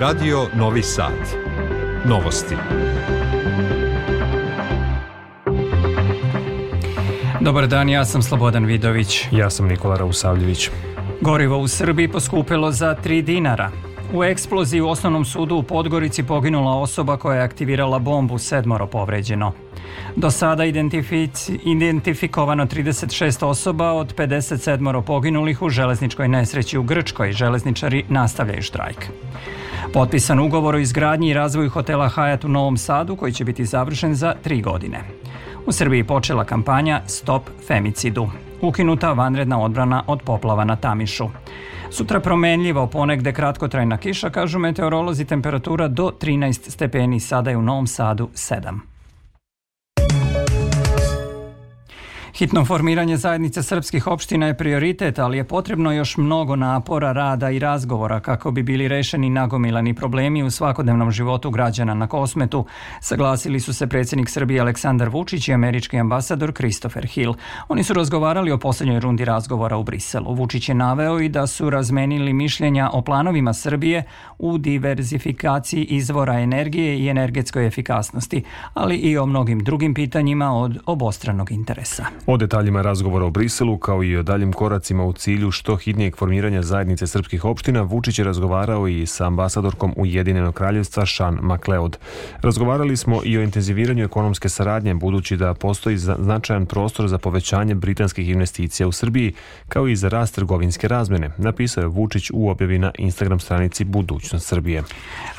Radio Novi Sad. Novosti. Dobar dan, ja sam Slobodan Vidović. Ja sam Nikola Rausavljević. Gorivo u Srbiji poskupilo za 3 dinara. U eksploziji u osnovnom sudu u Podgorici poginula osoba koja je aktivirala bombu, sedmoro povređeno. Do sada identifikovano 36 osoba od 57 poginulih u železničkoj nesreći u Grčkoj. Železničari nastavljaju štrajk. Potpisan ugovor o izgradnji i razvoju hotela Hyatt u Novom Sadu koji će biti završen za tri godine. U Srbiji počela kampanja Stop femicidu. Ukinuta vanredna odbrana od poplava na Tamišu. Sutra promenljivo, ponegde kratkotrajna kiša, kažu meteorolozi, temperatura do 13 stepeni, sada je u Novom Sadu 7. Hitno formiranje zajednice srpskih opština je prioritet, ali je potrebno još mnogo napora, rada i razgovora kako bi bili rešeni nagomilani problemi u svakodnevnom životu građana na Kosmetu. Saglasili su se predsjednik Srbije Aleksandar Vučić i američki ambasador Christopher Hill. Oni su razgovarali o poslednjoj rundi razgovora u Briselu. Vučić je naveo i da su razmenili mišljenja o planovima Srbije u diverzifikaciji izvora energije i energetskoj efikasnosti, ali i o mnogim drugim pitanjima od obostranog interesa. O detaljima razgovora o Briselu, kao i o daljim koracima u cilju što hitnijeg formiranja zajednice srpskih opština, Vučić je razgovarao i sa ambasadorkom Ujedinjenog kraljevstva Sean McLeod. Razgovarali smo i o intenziviranju ekonomske saradnje, budući da postoji značajan prostor za povećanje britanskih investicija u Srbiji, kao i za rast trgovinske razmene, napisao je Vučić u objavi na Instagram stranici Budućnost Srbije.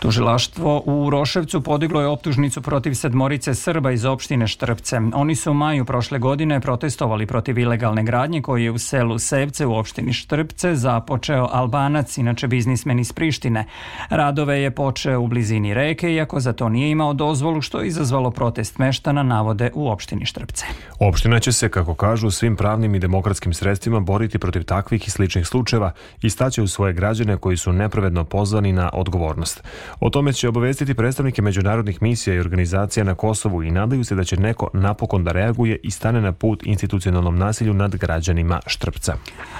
Tužilaštvo u Roševcu podiglo je optužnicu protiv sedmorice Srba iz opštine Štrpce. Oni su u maju prošle godine protestovali protiv ilegalne gradnje koji je u selu Sevce u opštini Štrpce započeo Albanac, inače biznismen iz Prištine. Radove je počeo u blizini reke, iako za to nije imao dozvolu, što je izazvalo protest meštana, navode u opštini Štrpce. Opština će se, kako kažu, svim pravnim i demokratskim sredstvima boriti protiv takvih i sličnih slučajeva i staće u svoje građane koji su nepravedno pozvani na odgovornost. O tome će obavestiti predstavnike međunarodnih misija i organizacija na Kosovu i nadaju se da će neko napokon da reaguje i stane na put institucionalnom nasilju nad građanima Štrpca.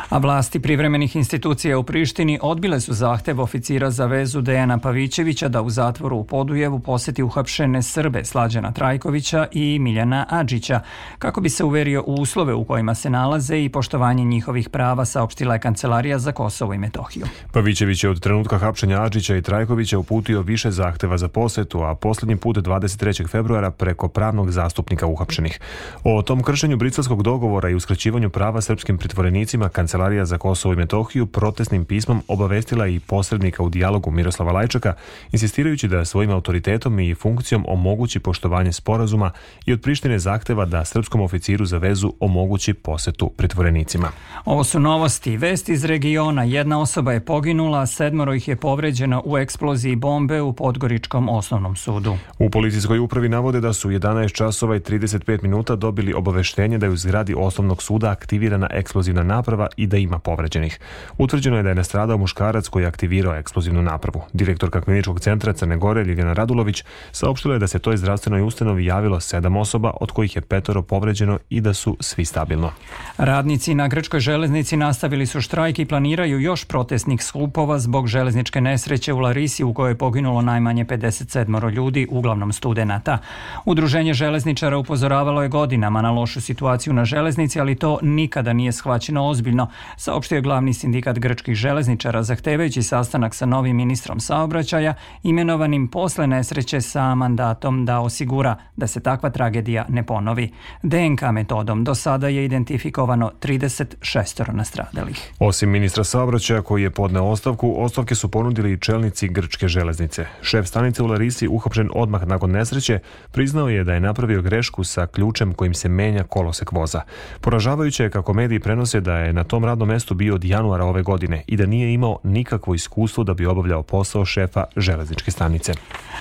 A vlasti privremenih institucija u Prištini odbile su zahtev oficira za vezu Dejana Pavićevića da u zatvoru u Podujevu poseti uhapšene Srbe Slađana Trajkovića i Miljana Adžića, kako bi se uverio u uslove u kojima se nalaze i poštovanje njihovih prava, saopštila je Kancelarija za Kosovo i Metohiju. Pavićević je od trenutka hapšenja Adžića i Trajkovića uputio više zahteva za posetu, a poslednji put 23. februara preko pravnog zastupnika uhapšenih. O tom kršenju briselskog dogovora i uskraćivanju prava srpskim pritvorenicima Kancelarija za Kosovo i Metohiju protestnim pismom obavestila i posrednika u dijalogu Miroslava Lajčaka, insistirajući da svojim autoritetom i funkcijom omogući poštovanje sporazuma i od Prištine zahteva da srpskom oficiru za vezu omogući posetu pritvorenicima. Ovo su novosti. Vest iz regiona. Jedna osoba je poginula, sedmoro ih je povređeno u eksploziji bombe u Podgoričkom osnovnom sudu. U policijskoj upravi navode da su 11 časova i 35 minuta dobili obaveštenje da je u zgradi osnovnog suda aktivirana eksplozivna naprava i da ima povređenih. Utvrđeno je da je nastradao muškarac koji je aktivirao eksplozivnu napravu. Direktorka kliničkog centra Crne Gore Ljiljana Radulović saopštila je da se toj zdravstvenoj ustanovi javilo sedam osoba, od kojih je petoro povređeno i da su svi stabilno. Radnici na Grčkoj železnici nastavili su štrajk i planiraju još protestnih skupova zbog železničke nesreće u Larisi u kojoj je poginulo najmanje 57 ljudi, uglavnom studenata. Udruženje železničara upozoravalo je godinama na lošu situaciju na železnici, ali to nikada nije shvaćeno ozbiljno, saopštio je glavni sindikat grčkih železničara zahtevajući sastanak sa novim ministrom saobraćaja, imenovanim posle nesreće sa mandatom da osigura da se takva tragedija ne ponovi. DNK metodom do sada je identifikovano 36 nastradalih. Osim ministra saobraćaja koji je podneo ostavku, ostavke su ponudili i čelnici grčke železnice. Šef stanice u Larisi, uhapšen odmah nakon nesreće, priznao je da je napravio grešku sa ključem kojim se menja kolosek voza. Poražavajuće je kako mediji prenose da je na tom radnom mestu bio od januara ove godine i da nije imao nikakvo iskustvo da bi obavljao posao šefa železničke stanice.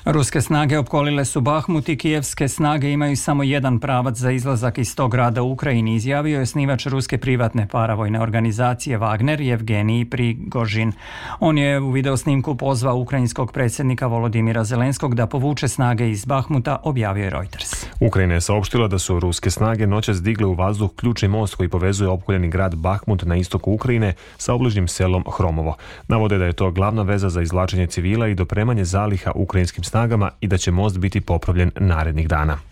Ruske snage opkolile su Bahmut i kijevske snage imaju samo jedan pravac za izlazak iz tog grada u Ukrajini, izjavio je snivač ruske privatne paravojne organizacije Wagner Evgenij Prigožin. On je u videosnimku pozvao ukrajinskog predsjednika Volodimira Zelenskog da povuče snage iz Bahmuta, objavio je Reuters. Ukrajina je saopštila da su ruske snage noćas digle u vazduh ključni most koji povezuje opkoljeni grad Bahmut na istoku Ukrajine sa obližnjim selom Hromovo. Navode da je to glavna veza za izvlačenje civila i dopremanje zaliha ukrajinskim snagama i da će most biti popravljen narednih dana.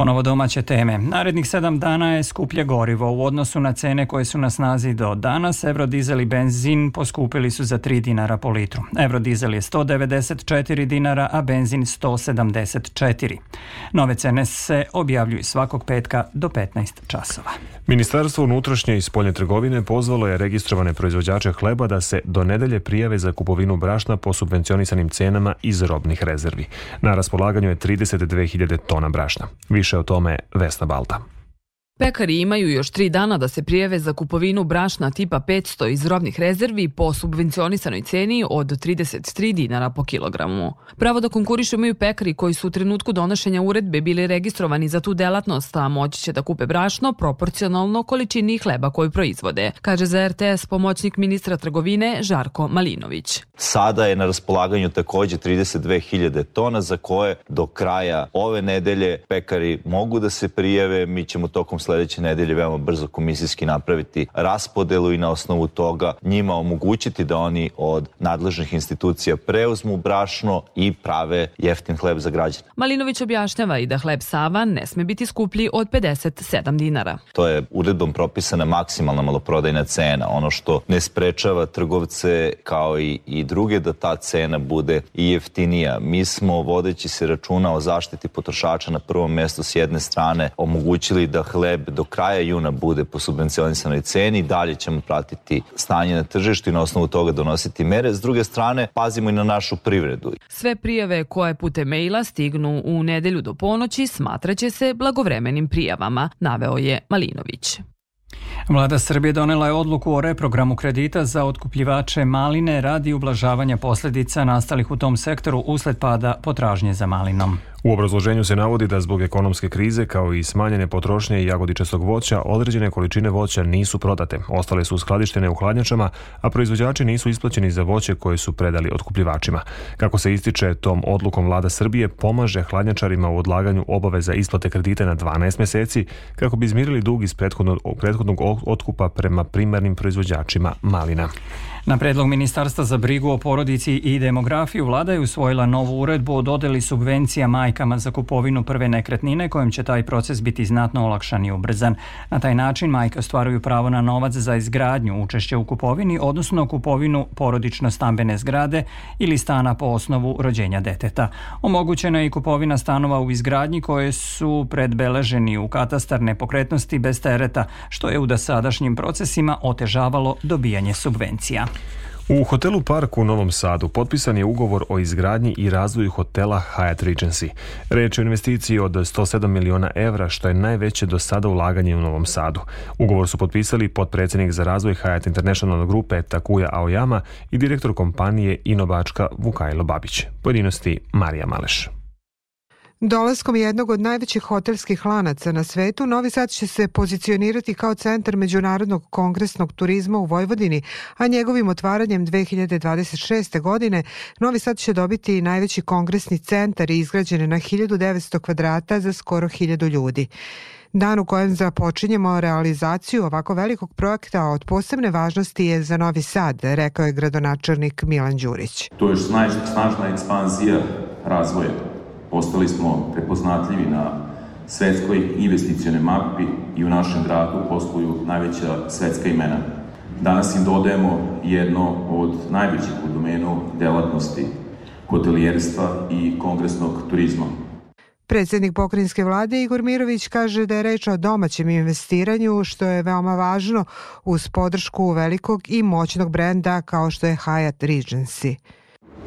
Ponovo domaće teme. Narednih sedam dana je skuplje gorivo. U odnosu na cene koje su na snazi do danas, eurodizel i benzin poskupili su za 3 dinara po litru. Eurodizel je 194 dinara, a benzin 174. Nove cene se objavljuju svakog petka do 15 časova. Ministarstvo unutrašnje i spoljne trgovine pozvalo je registrovane proizvođače hleba da se do nedelje prijave za kupovinu brašna po subvencionisanim cenama iz robnih rezervi. Na raspolaganju je 32.000 tona brašna. Više o tome Vesna Balta. Pekari imaju još tri dana da se prijeve za kupovinu brašna tipa 500 iz robnih rezervi po subvencionisanoj ceni od 33 dinara po kilogramu. Pravo da konkurišu imaju pekari koji su u trenutku donošenja uredbe bili registrovani za tu delatnost, a moći će da kupe brašno proporcionalno količini hleba koju proizvode, kaže za RTS pomoćnik ministra trgovine Žarko Malinović. Sada je na raspolaganju takođe 32.000 tona za koje do kraja ove nedelje pekari mogu da se prijave, mi ćemo tokom sledeće nedelje veoma brzo komisijski napraviti raspodelu i na osnovu toga njima omogućiti da oni od nadležnih institucija preuzmu brašno i prave jeftin hleb za građane. Malinović objašnjava i da hleb Sava ne sme biti skuplji od 57 dinara. To je uredbom propisana maksimalna maloprodajna cena, ono što ne sprečava trgovce kao i, i druge da ta cena bude i jeftinija. Mi smo, vodeći se računa o zaštiti potrošača na prvom mestu s jedne strane, omogućili da hleb hleb do kraja juna bude po subvencionisanoj ceni, dalje ćemo pratiti stanje na tržištu i na osnovu toga donositi mere. S druge strane, pazimo i na našu privredu. Sve prijave koje putem maila stignu u nedelju do ponoći smatraće se blagovremenim prijavama, naveo je Malinović. Vlada Srbije donela je odluku o reprogramu kredita za otkupljivače maline radi ublažavanja posledica nastalih u tom sektoru usled pada potražnje za malinom. U obrazloženju se navodi da zbog ekonomske krize kao i smanjene potrošnje jagodičastog voća određene količine voća nisu prodate, ostale su skladištene u hladnjačama, a proizvođači nisu isplaćeni za voće koje su predali otkupljivačima. Kako se ističe, tom odlukom vlada Srbije pomaže hladnjačarima u odlaganju obaveza isplate kredite na 12 meseci kako bi izmirili dug iz prethodnog, prethodnog otkupa prema primarnim proizvođačima malina. Na predlog Ministarstva za brigu o porodici i demografiju vlada je usvojila novu uredbu o dodeli subvencija majkama za kupovinu prve nekretnine kojim će taj proces biti znatno olakšan i ubrzan. Na taj način majke ostvaruju pravo na novac za izgradnju učešća u kupovini, odnosno kupovinu porodično stambene zgrade ili stana po osnovu rođenja deteta. Omogućena je i kupovina stanova u izgradnji koje su predbeleženi u katastar nepokretnosti bez tereta, što je u dosadašnjim procesima otežavalo dobijanje subvencija. U hotelu Park u Novom Sadu potpisan je ugovor o izgradnji i razvoju hotela Hyatt Regency. Reč je o investiciji od 107 miliona evra, što je najveće do sada ulaganje u Novom Sadu. Ugovor su potpisali podpredsednik za razvoj Hyatt International grupe Takuja Aoyama i direktor kompanije Inovačka Vukajlo Babić. Pojedinosti Marija Maleš. Dolaskom jednog od najvećih hotelskih lanaca na svetu, Novi Sad će se pozicionirati kao centar međunarodnog kongresnog turizma u Vojvodini, a njegovim otvaranjem 2026. godine Novi Sad će dobiti najveći kongresni centar izgrađen na 1900 kvadrata za skoro 1000 ljudi. Dan u kojem započinjemo realizaciju ovako velikog projekta od posebne važnosti je za Novi Sad, rekao je gradonačelnik Milan Đurić. To je snažna ekspanzija razvoja Postali smo prepoznatljivi na svetskoj investicione mapi i u našem gradu posluju najveća svetska imena. Danas im dodajemo jedno od najvećih u domenu delatnosti hotelijerstva i kongresnog turizma. Predsednik pokrinjske vlade Igor Mirović kaže da je reč o domaćem investiranju što je veoma važno uz podršku velikog i moćnog brenda kao što je Hyatt Regency.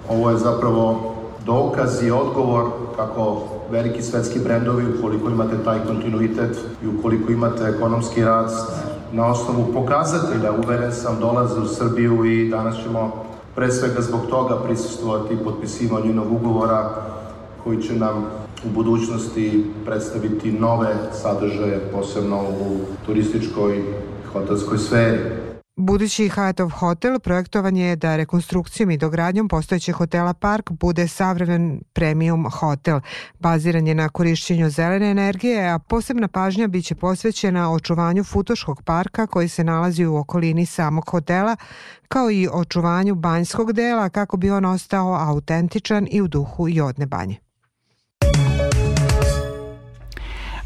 Ovo je zapravo dokaz i odgovor kako veliki svetski brendovi, ukoliko imate taj kontinuitet i ukoliko imate ekonomski rast, na osnovu pokazatelja, uveren sam, dolaze u Srbiju i danas ćemo pre svega zbog toga prisustovati potpisivanju novog ugovora koji će nam u budućnosti predstaviti nove sadržaje, posebno u turističkoj hotelskoj sferi. Budući Hyattov hotel projektovan je da rekonstrukcijom i dogradnjom postojećeg hotela Park bude savremen premium hotel. Baziran je na korišćenju zelene energije, a posebna pažnja biće posvećena očuvanju Futoškog parka koji se nalazi u okolini samog hotela, kao i očuvanju banjskog dela kako bi on ostao autentičan i u duhu Jodne banje.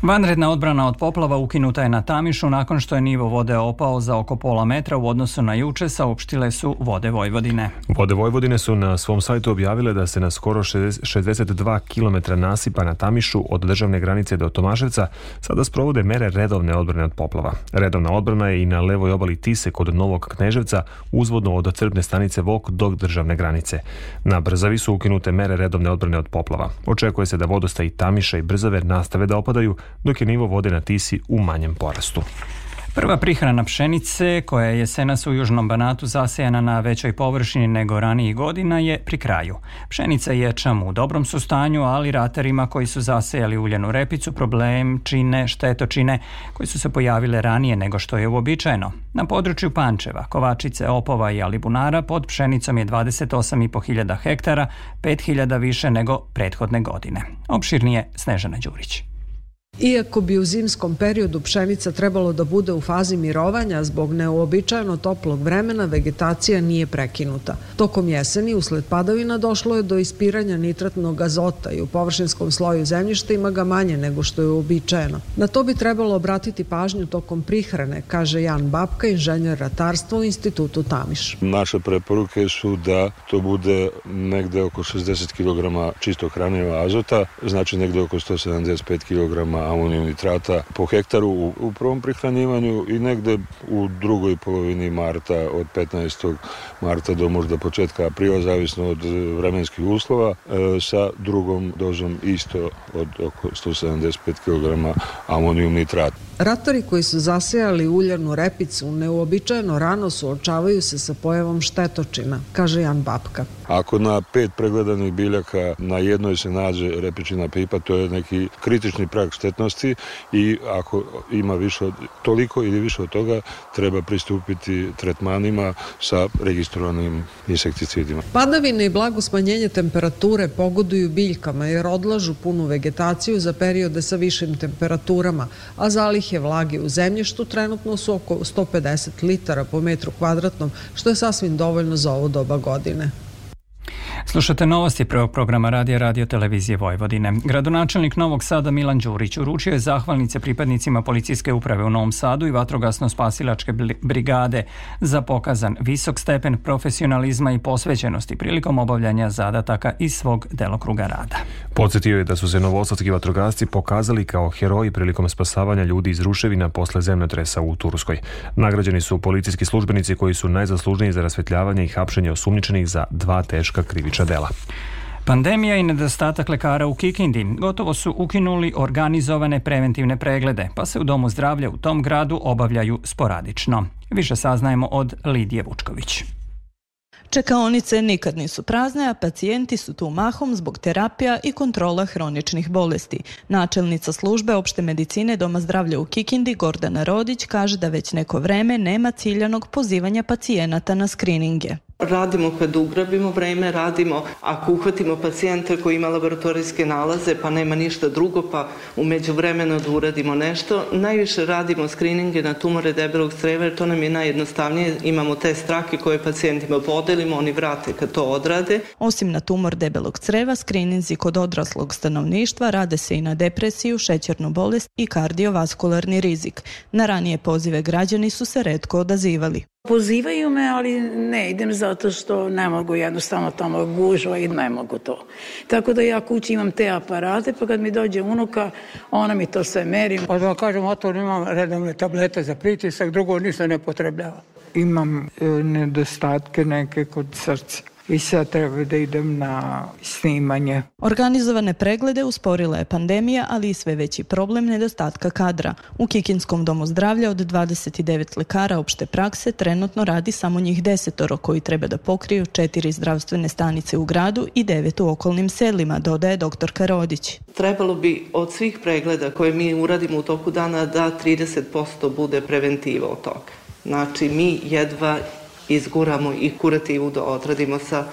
Vanredna odbrana od poplava ukinuta je na Tamišu nakon što je nivo vode opao za oko pola metra u odnosu na juče, saopštile su Vode Vojvodine. Vode Vojvodine su na svom sajtu objavile da se na skoro 62 km nasipa na Tamišu od državne granice do Tomaševca sada sprovode mere redovne odbrane od poplava. Redovna odbrana je i na levoj obali Tise kod Novog Kneževca uzvodno od crpne stanice Vok do državne granice. Na Brzavi su ukinute mere redovne odbrane od poplava. Očekuje se da vodostaji Tamiša i Brzave nastave da opadaju, dok je nivo vode na Tisi u manjem porastu. Prva prihrana pšenice, koja je jesenas u Južnom Banatu zasejana na većoj površini nego ranijih godina, je pri kraju. Pšenica je čam u dobrom su stanju, ali ratarima koji su zasejali uljenu repicu problem čine štetočine koji su se pojavile ranije nego što je uobičajeno. Na području Pančeva, Kovačice, Opova i Alibunara pod pšenicom je 28.500 hektara, 5.000 više nego prethodne godine. Opširnije Snežana Đurić. Iako bi u zimskom periodu pšenica trebalo da bude u fazi mirovanja zbog neuobičajeno toplog vremena, vegetacija nije prekinuta. Tokom jeseni usled padavina došlo je do ispiranja nitratnog azota i u površinskom sloju zemljišta ima ga manje nego što je uobičajeno. Na to bi trebalo obratiti pažnju tokom prihrane, kaže Jan Babka, inženjer ratarstva u institutu Tamiš. Naše preporuke su da to bude negde oko 60 kg čistog hranjeva azota, znači negde oko 175 kg amonijum nitrata po hektaru u, prvom prihranjivanju i negde u drugoj polovini marta od 15. marta do možda početka aprila, zavisno od vremenskih uslova, e, sa drugom dozom isto od oko 175 kg amonijum nitrata. Ratori koji su zasejali uljanu repicu neuobičajeno rano suočavaju se sa pojavom štetočina, kaže Jan Babka. Ako na pet pregledanih biljaka na jednoj se nađe repičina pipa, to je neki kritični prag štetnosti i ako ima više od, toliko ili više od toga, treba pristupiti tretmanima sa registrovanim insekticidima. Padavine i blago smanjenje temperature pogoduju biljkama jer odlažu punu vegetaciju za periode sa višim temperaturama, a zalihe vlage u zemljištu trenutno su oko 150 litara po metru kvadratnom, što je sasvim dovoljno za ovo doba godine. Slušate novosti prvog programa Radija Radio Televizije Vojvodine. Gradonačelnik Novog Sada Milan Đurić uručio je zahvalnice pripadnicima policijske uprave u Novom Sadu i vatrogasno-spasilačke brigade za pokazan visok stepen profesionalizma i posvećenosti prilikom obavljanja zadataka iz svog delokruga rada. Podsjetio je da su se novosadski vatrogasci pokazali kao heroji prilikom spasavanja ljudi iz ruševina posle zemljotresa u Turskoj. Nagrađeni su policijski službenici koji su najzaslužniji za rasvetljavanje i hapšenje osumnjičenih za dva teška krivična dela. Pandemija i nedostatak lekara u Kikindi gotovo su ukinuli organizovane preventivne preglede, pa se u Domu zdravlja u tom gradu obavljaju sporadično. Više saznajemo od Lidije Vučković. Čekaonice nikad nisu prazne, a pacijenti su tu mahom zbog terapija i kontrola hroničnih bolesti. Načelnica službe opšte medicine Doma zdravlja u Kikindi, Gordana Rodić, kaže da već neko vreme nema ciljanog pozivanja pacijenata na skrininge. Radimo kad ugrabimo vreme, radimo ako uhvatimo pacijenta koji ima laboratorijske nalaze pa nema ništa drugo pa umeđu vremena da uradimo nešto. Najviše radimo skrininge na tumore debelog creva jer to nam je najjednostavnije. Imamo te strake koje pacijentima podelimo, oni vrate kad to odrade. Osim na tumor debelog creva, skrininzi kod odraslog stanovništva rade se i na depresiju, šećernu bolest i kardiovaskularni rizik. Na ranije pozive građani su se redko odazivali. Pozivaju me, ali ne idem zato što ne mogu jednostavno tamo gužva i ne mogu to. Tako da ja kući imam te aparate, pa kad mi dođe unuka, ona mi to sve meri. Pa da kažem, oto imam redovne tablete za pritisak, drugo ništa ne potrebljava. Imam e, nedostatke neke kod srca i sad treba da idem na snimanje. Organizovane preglede usporila je pandemija, ali i sve veći problem nedostatka kadra. U Kikinskom domu zdravlja od 29 lekara opšte prakse trenutno radi samo njih desetoro koji treba da pokriju četiri zdravstvene stanice u gradu i devet u okolnim selima, dodaje dr. Karodić. Trebalo bi od svih pregleda koje mi uradimo u toku dana da 30% bude preventiva od toga. Znači, mi jedva izguramo i kurativu da odradimo sa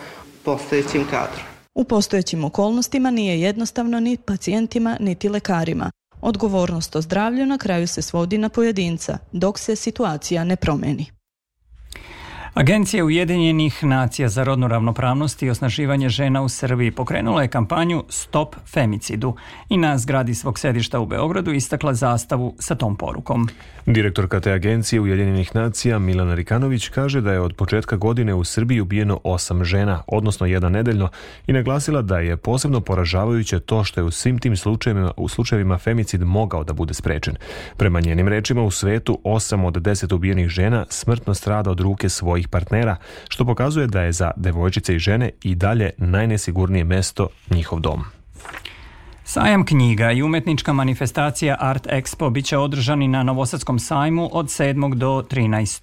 postojećim kadrom. U postojećim okolnostima nije jednostavno ni pacijentima niti lekarima. Odgovornost o zdravlju na kraju se svodi na pojedinca, dok se situacija ne promeni. Agencija Ujedinjenih nacija za rodnu ravnopravnost i osnaživanje žena u Srbiji pokrenula je kampanju Stop femicidu i na zgradi svog sedišta u Beogradu istakla zastavu sa tom porukom. Direktorka te agencije Ujedinjenih nacija Milana Rikanović kaže da je od početka godine u Srbiji ubijeno osam žena, odnosno jedan nedeljno, i naglasila da je posebno poražavajuće to što je u svim tim slučajevima, u slučajevima femicid mogao da bude sprečen. Prema njenim rečima u svetu osam od deset ubijenih žena smrtno strada od ruke svojih partnera, što pokazuje da je za devojčice i žene i dalje najnesigurnije mesto njihov dom. Sajam knjiga i umetnička manifestacija Art Expo biće održani na Novosadskom sajmu od 7. do 13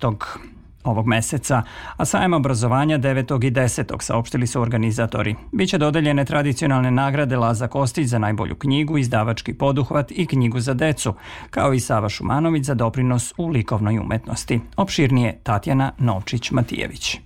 ovog meseca, a sajam obrazovanja 9. i 10. saopštili su organizatori. Biće dodeljene tradicionalne nagrade Laza Kostić za najbolju knjigu, izdavački poduhvat i knjigu za decu, kao i Sava Šumanović za doprinos u likovnoj umetnosti. Opširnije Tatjana Novčić-Matijević.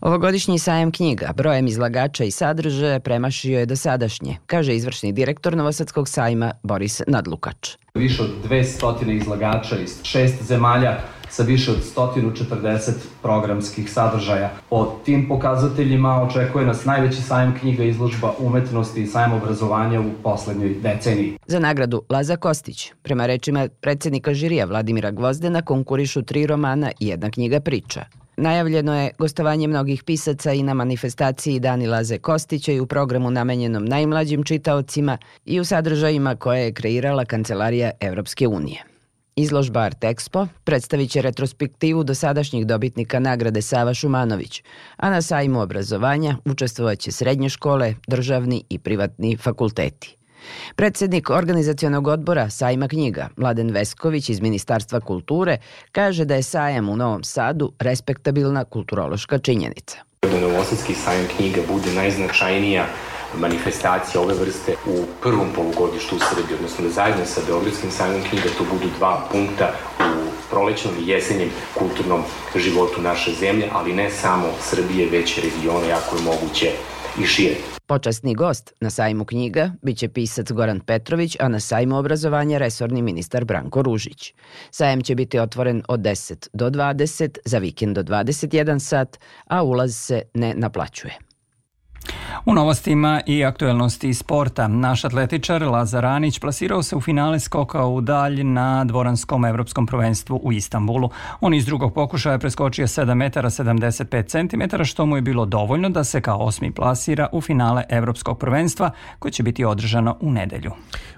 Ovogodišnji sajam knjiga brojem izlagača i sadržaja premašio je do sadašnje, kaže izvršni direktor Novosadskog sajma Boris Nadlukač. Više od 200 izlagača iz šest zemalja sa više od 140 programskih sadržaja. Po tim pokazateljima očekuje nas najveći sajam knjiga izložba umetnosti i sajam obrazovanja u poslednjoj deceniji. Za nagradu Laza Kostić, prema rečima predsednika žirija Vladimira Gvozdena, konkurišu tri romana i jedna knjiga priča. Najavljeno je gostovanje mnogih pisaca i na manifestaciji Dani Laze Kostića i u programu namenjenom najmlađim čitaocima i u sadržajima koje je kreirala Kancelarija Evropske unije. Izložba Art Expo predstavit će retrospektivu dosadašnjih dobitnika nagrade Sava Šumanović, a na sajmu obrazovanja učestvovaće srednje škole, državni i privatni fakulteti. Predsednik organizacionog odbora Sajma knjiga, Mladen Vesković iz Ministarstva kulture, kaže da je sajam u Novom Sadu respektabilna kulturološka činjenica. Novosadski sajam knjiga bude najznačajnija manifestacija ove vrste u prvom polugodištu u Srbiji, odnosno da zajedno sa Beogradskim sajmom knjiga to budu dva punkta u prolećnom i jesenjem kulturnom životu naše zemlje, ali ne samo Srbije, već regiona, jako je moguće i šire. Počasni gost na sajmu knjiga biće pisac Goran Petrović, a na sajmu obrazovanja resorni ministar Branko Ružić. Sajem će biti otvoren od 10 do 20, za vikend do 21 sat, a ulaz se ne naplaćuje. U novostima i aktuelnosti sporta, naš atletičar Lazar Anić plasirao se u finale skoka u dalj na dvoranskom evropskom prvenstvu u Istanbulu. On iz drugog pokušaja preskočio 7 metara 75 cm, što mu je bilo dovoljno da se kao osmi plasira u finale evropskog prvenstva koje će biti održano u nedelju.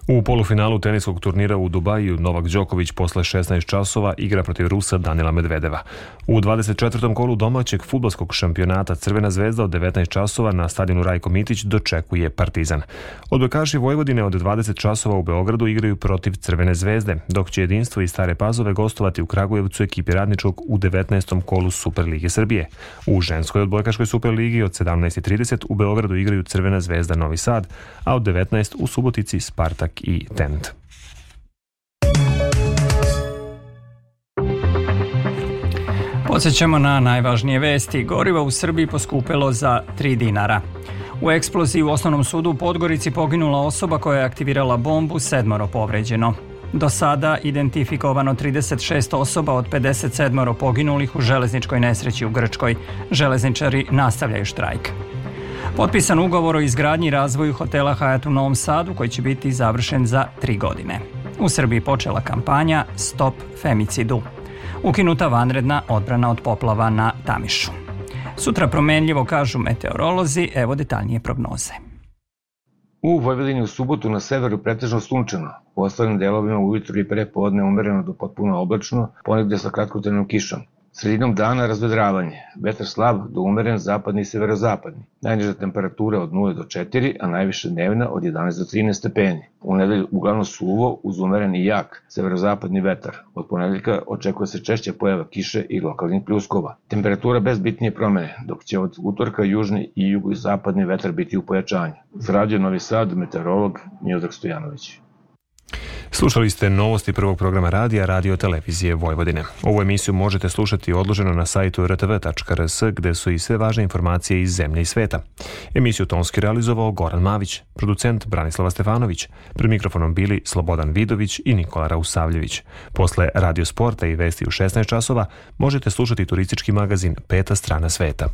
U polufinalu teniskog turnira u Dubaju Novak Đoković posle 16 časova igra protiv Rusa Danila Medvedeva. U 24. kolu domaćeg futbolskog šampionata Crvena zvezda od 19 časova na stadionu Rajko Mitić dočekuje Partizan. Odbojkaši Vojvodine od 20 časova u Beogradu igraju protiv Crvene zvezde, dok će jedinstvo i Stare Pazove gostovati u Kragujevcu ekipi Radničkog u 19. kolu Superlige Srbije. U ženskoj odbojkaškoj Superligi od 17.30 u Beogradu igraju Crvena zvezda Novi Sad, a od 19 u Subotici Spartak i Tent. Podsećamo na najvažnije vesti. Gorivo u Srbiji poskupelo za 3 dinara. U eksploziji u osnovnom sudu u Podgorici poginula osoba koja je aktivirala bombu, sedmoro povređeno. Do sada identifikovano 36 osoba od 57 poginulih u železničkoj nesreći u Grčkoj. Železničari nastavljaju štrajk. Potpisan ugovor o izgradnji i razvoju hotela Hyatt u Novom Sadu koji će biti završen za tri godine. U Srbiji počela kampanja Stop femicidu. Ukinuta vanredna odbrana od poplava na Tamišu. Sutra promenljivo kažu meteorolozi, evo detaljnije prognoze. U Vojvodini u subotu na severu pretežno sunčano, u ostalim delovima ujutru i prepodne umereno do potpuno oblačno, ponegde sa kratkotrenom kišom. Sredinom dana razvedravanje, vetar slab do umeren zapadni i severozapadni. Najniža temperatura od 0 do 4, a najviše dnevna od 11 do 13 stepeni. U nedelju uglavnom suvo uz umeren i jak severozapadni vetar. Od ponedeljka očekuje se češća pojava kiše i lokalnih pljuskova. Temperatura bez bitnije promene, dok će od utorka južni i jugozapadni vetar biti u pojačanju. Zradio Novi Sad, meteorolog Miodrag Stojanović. Slušali ste novosti prvog programa radija Radio Televizije Vojvodine. Ovu emisiju možete slušati odloženo na sajtu rtv.rs gde su i sve važne informacije iz zemlje i sveta. Emisiju tonski realizovao Goran Mavić, producent Branislava Stefanović, pred mikrofonom bili Slobodan Vidović i Nikola Rausavljević. Posle Radio Sporta i Vesti u 16 časova možete slušati turistički magazin Peta strana sveta.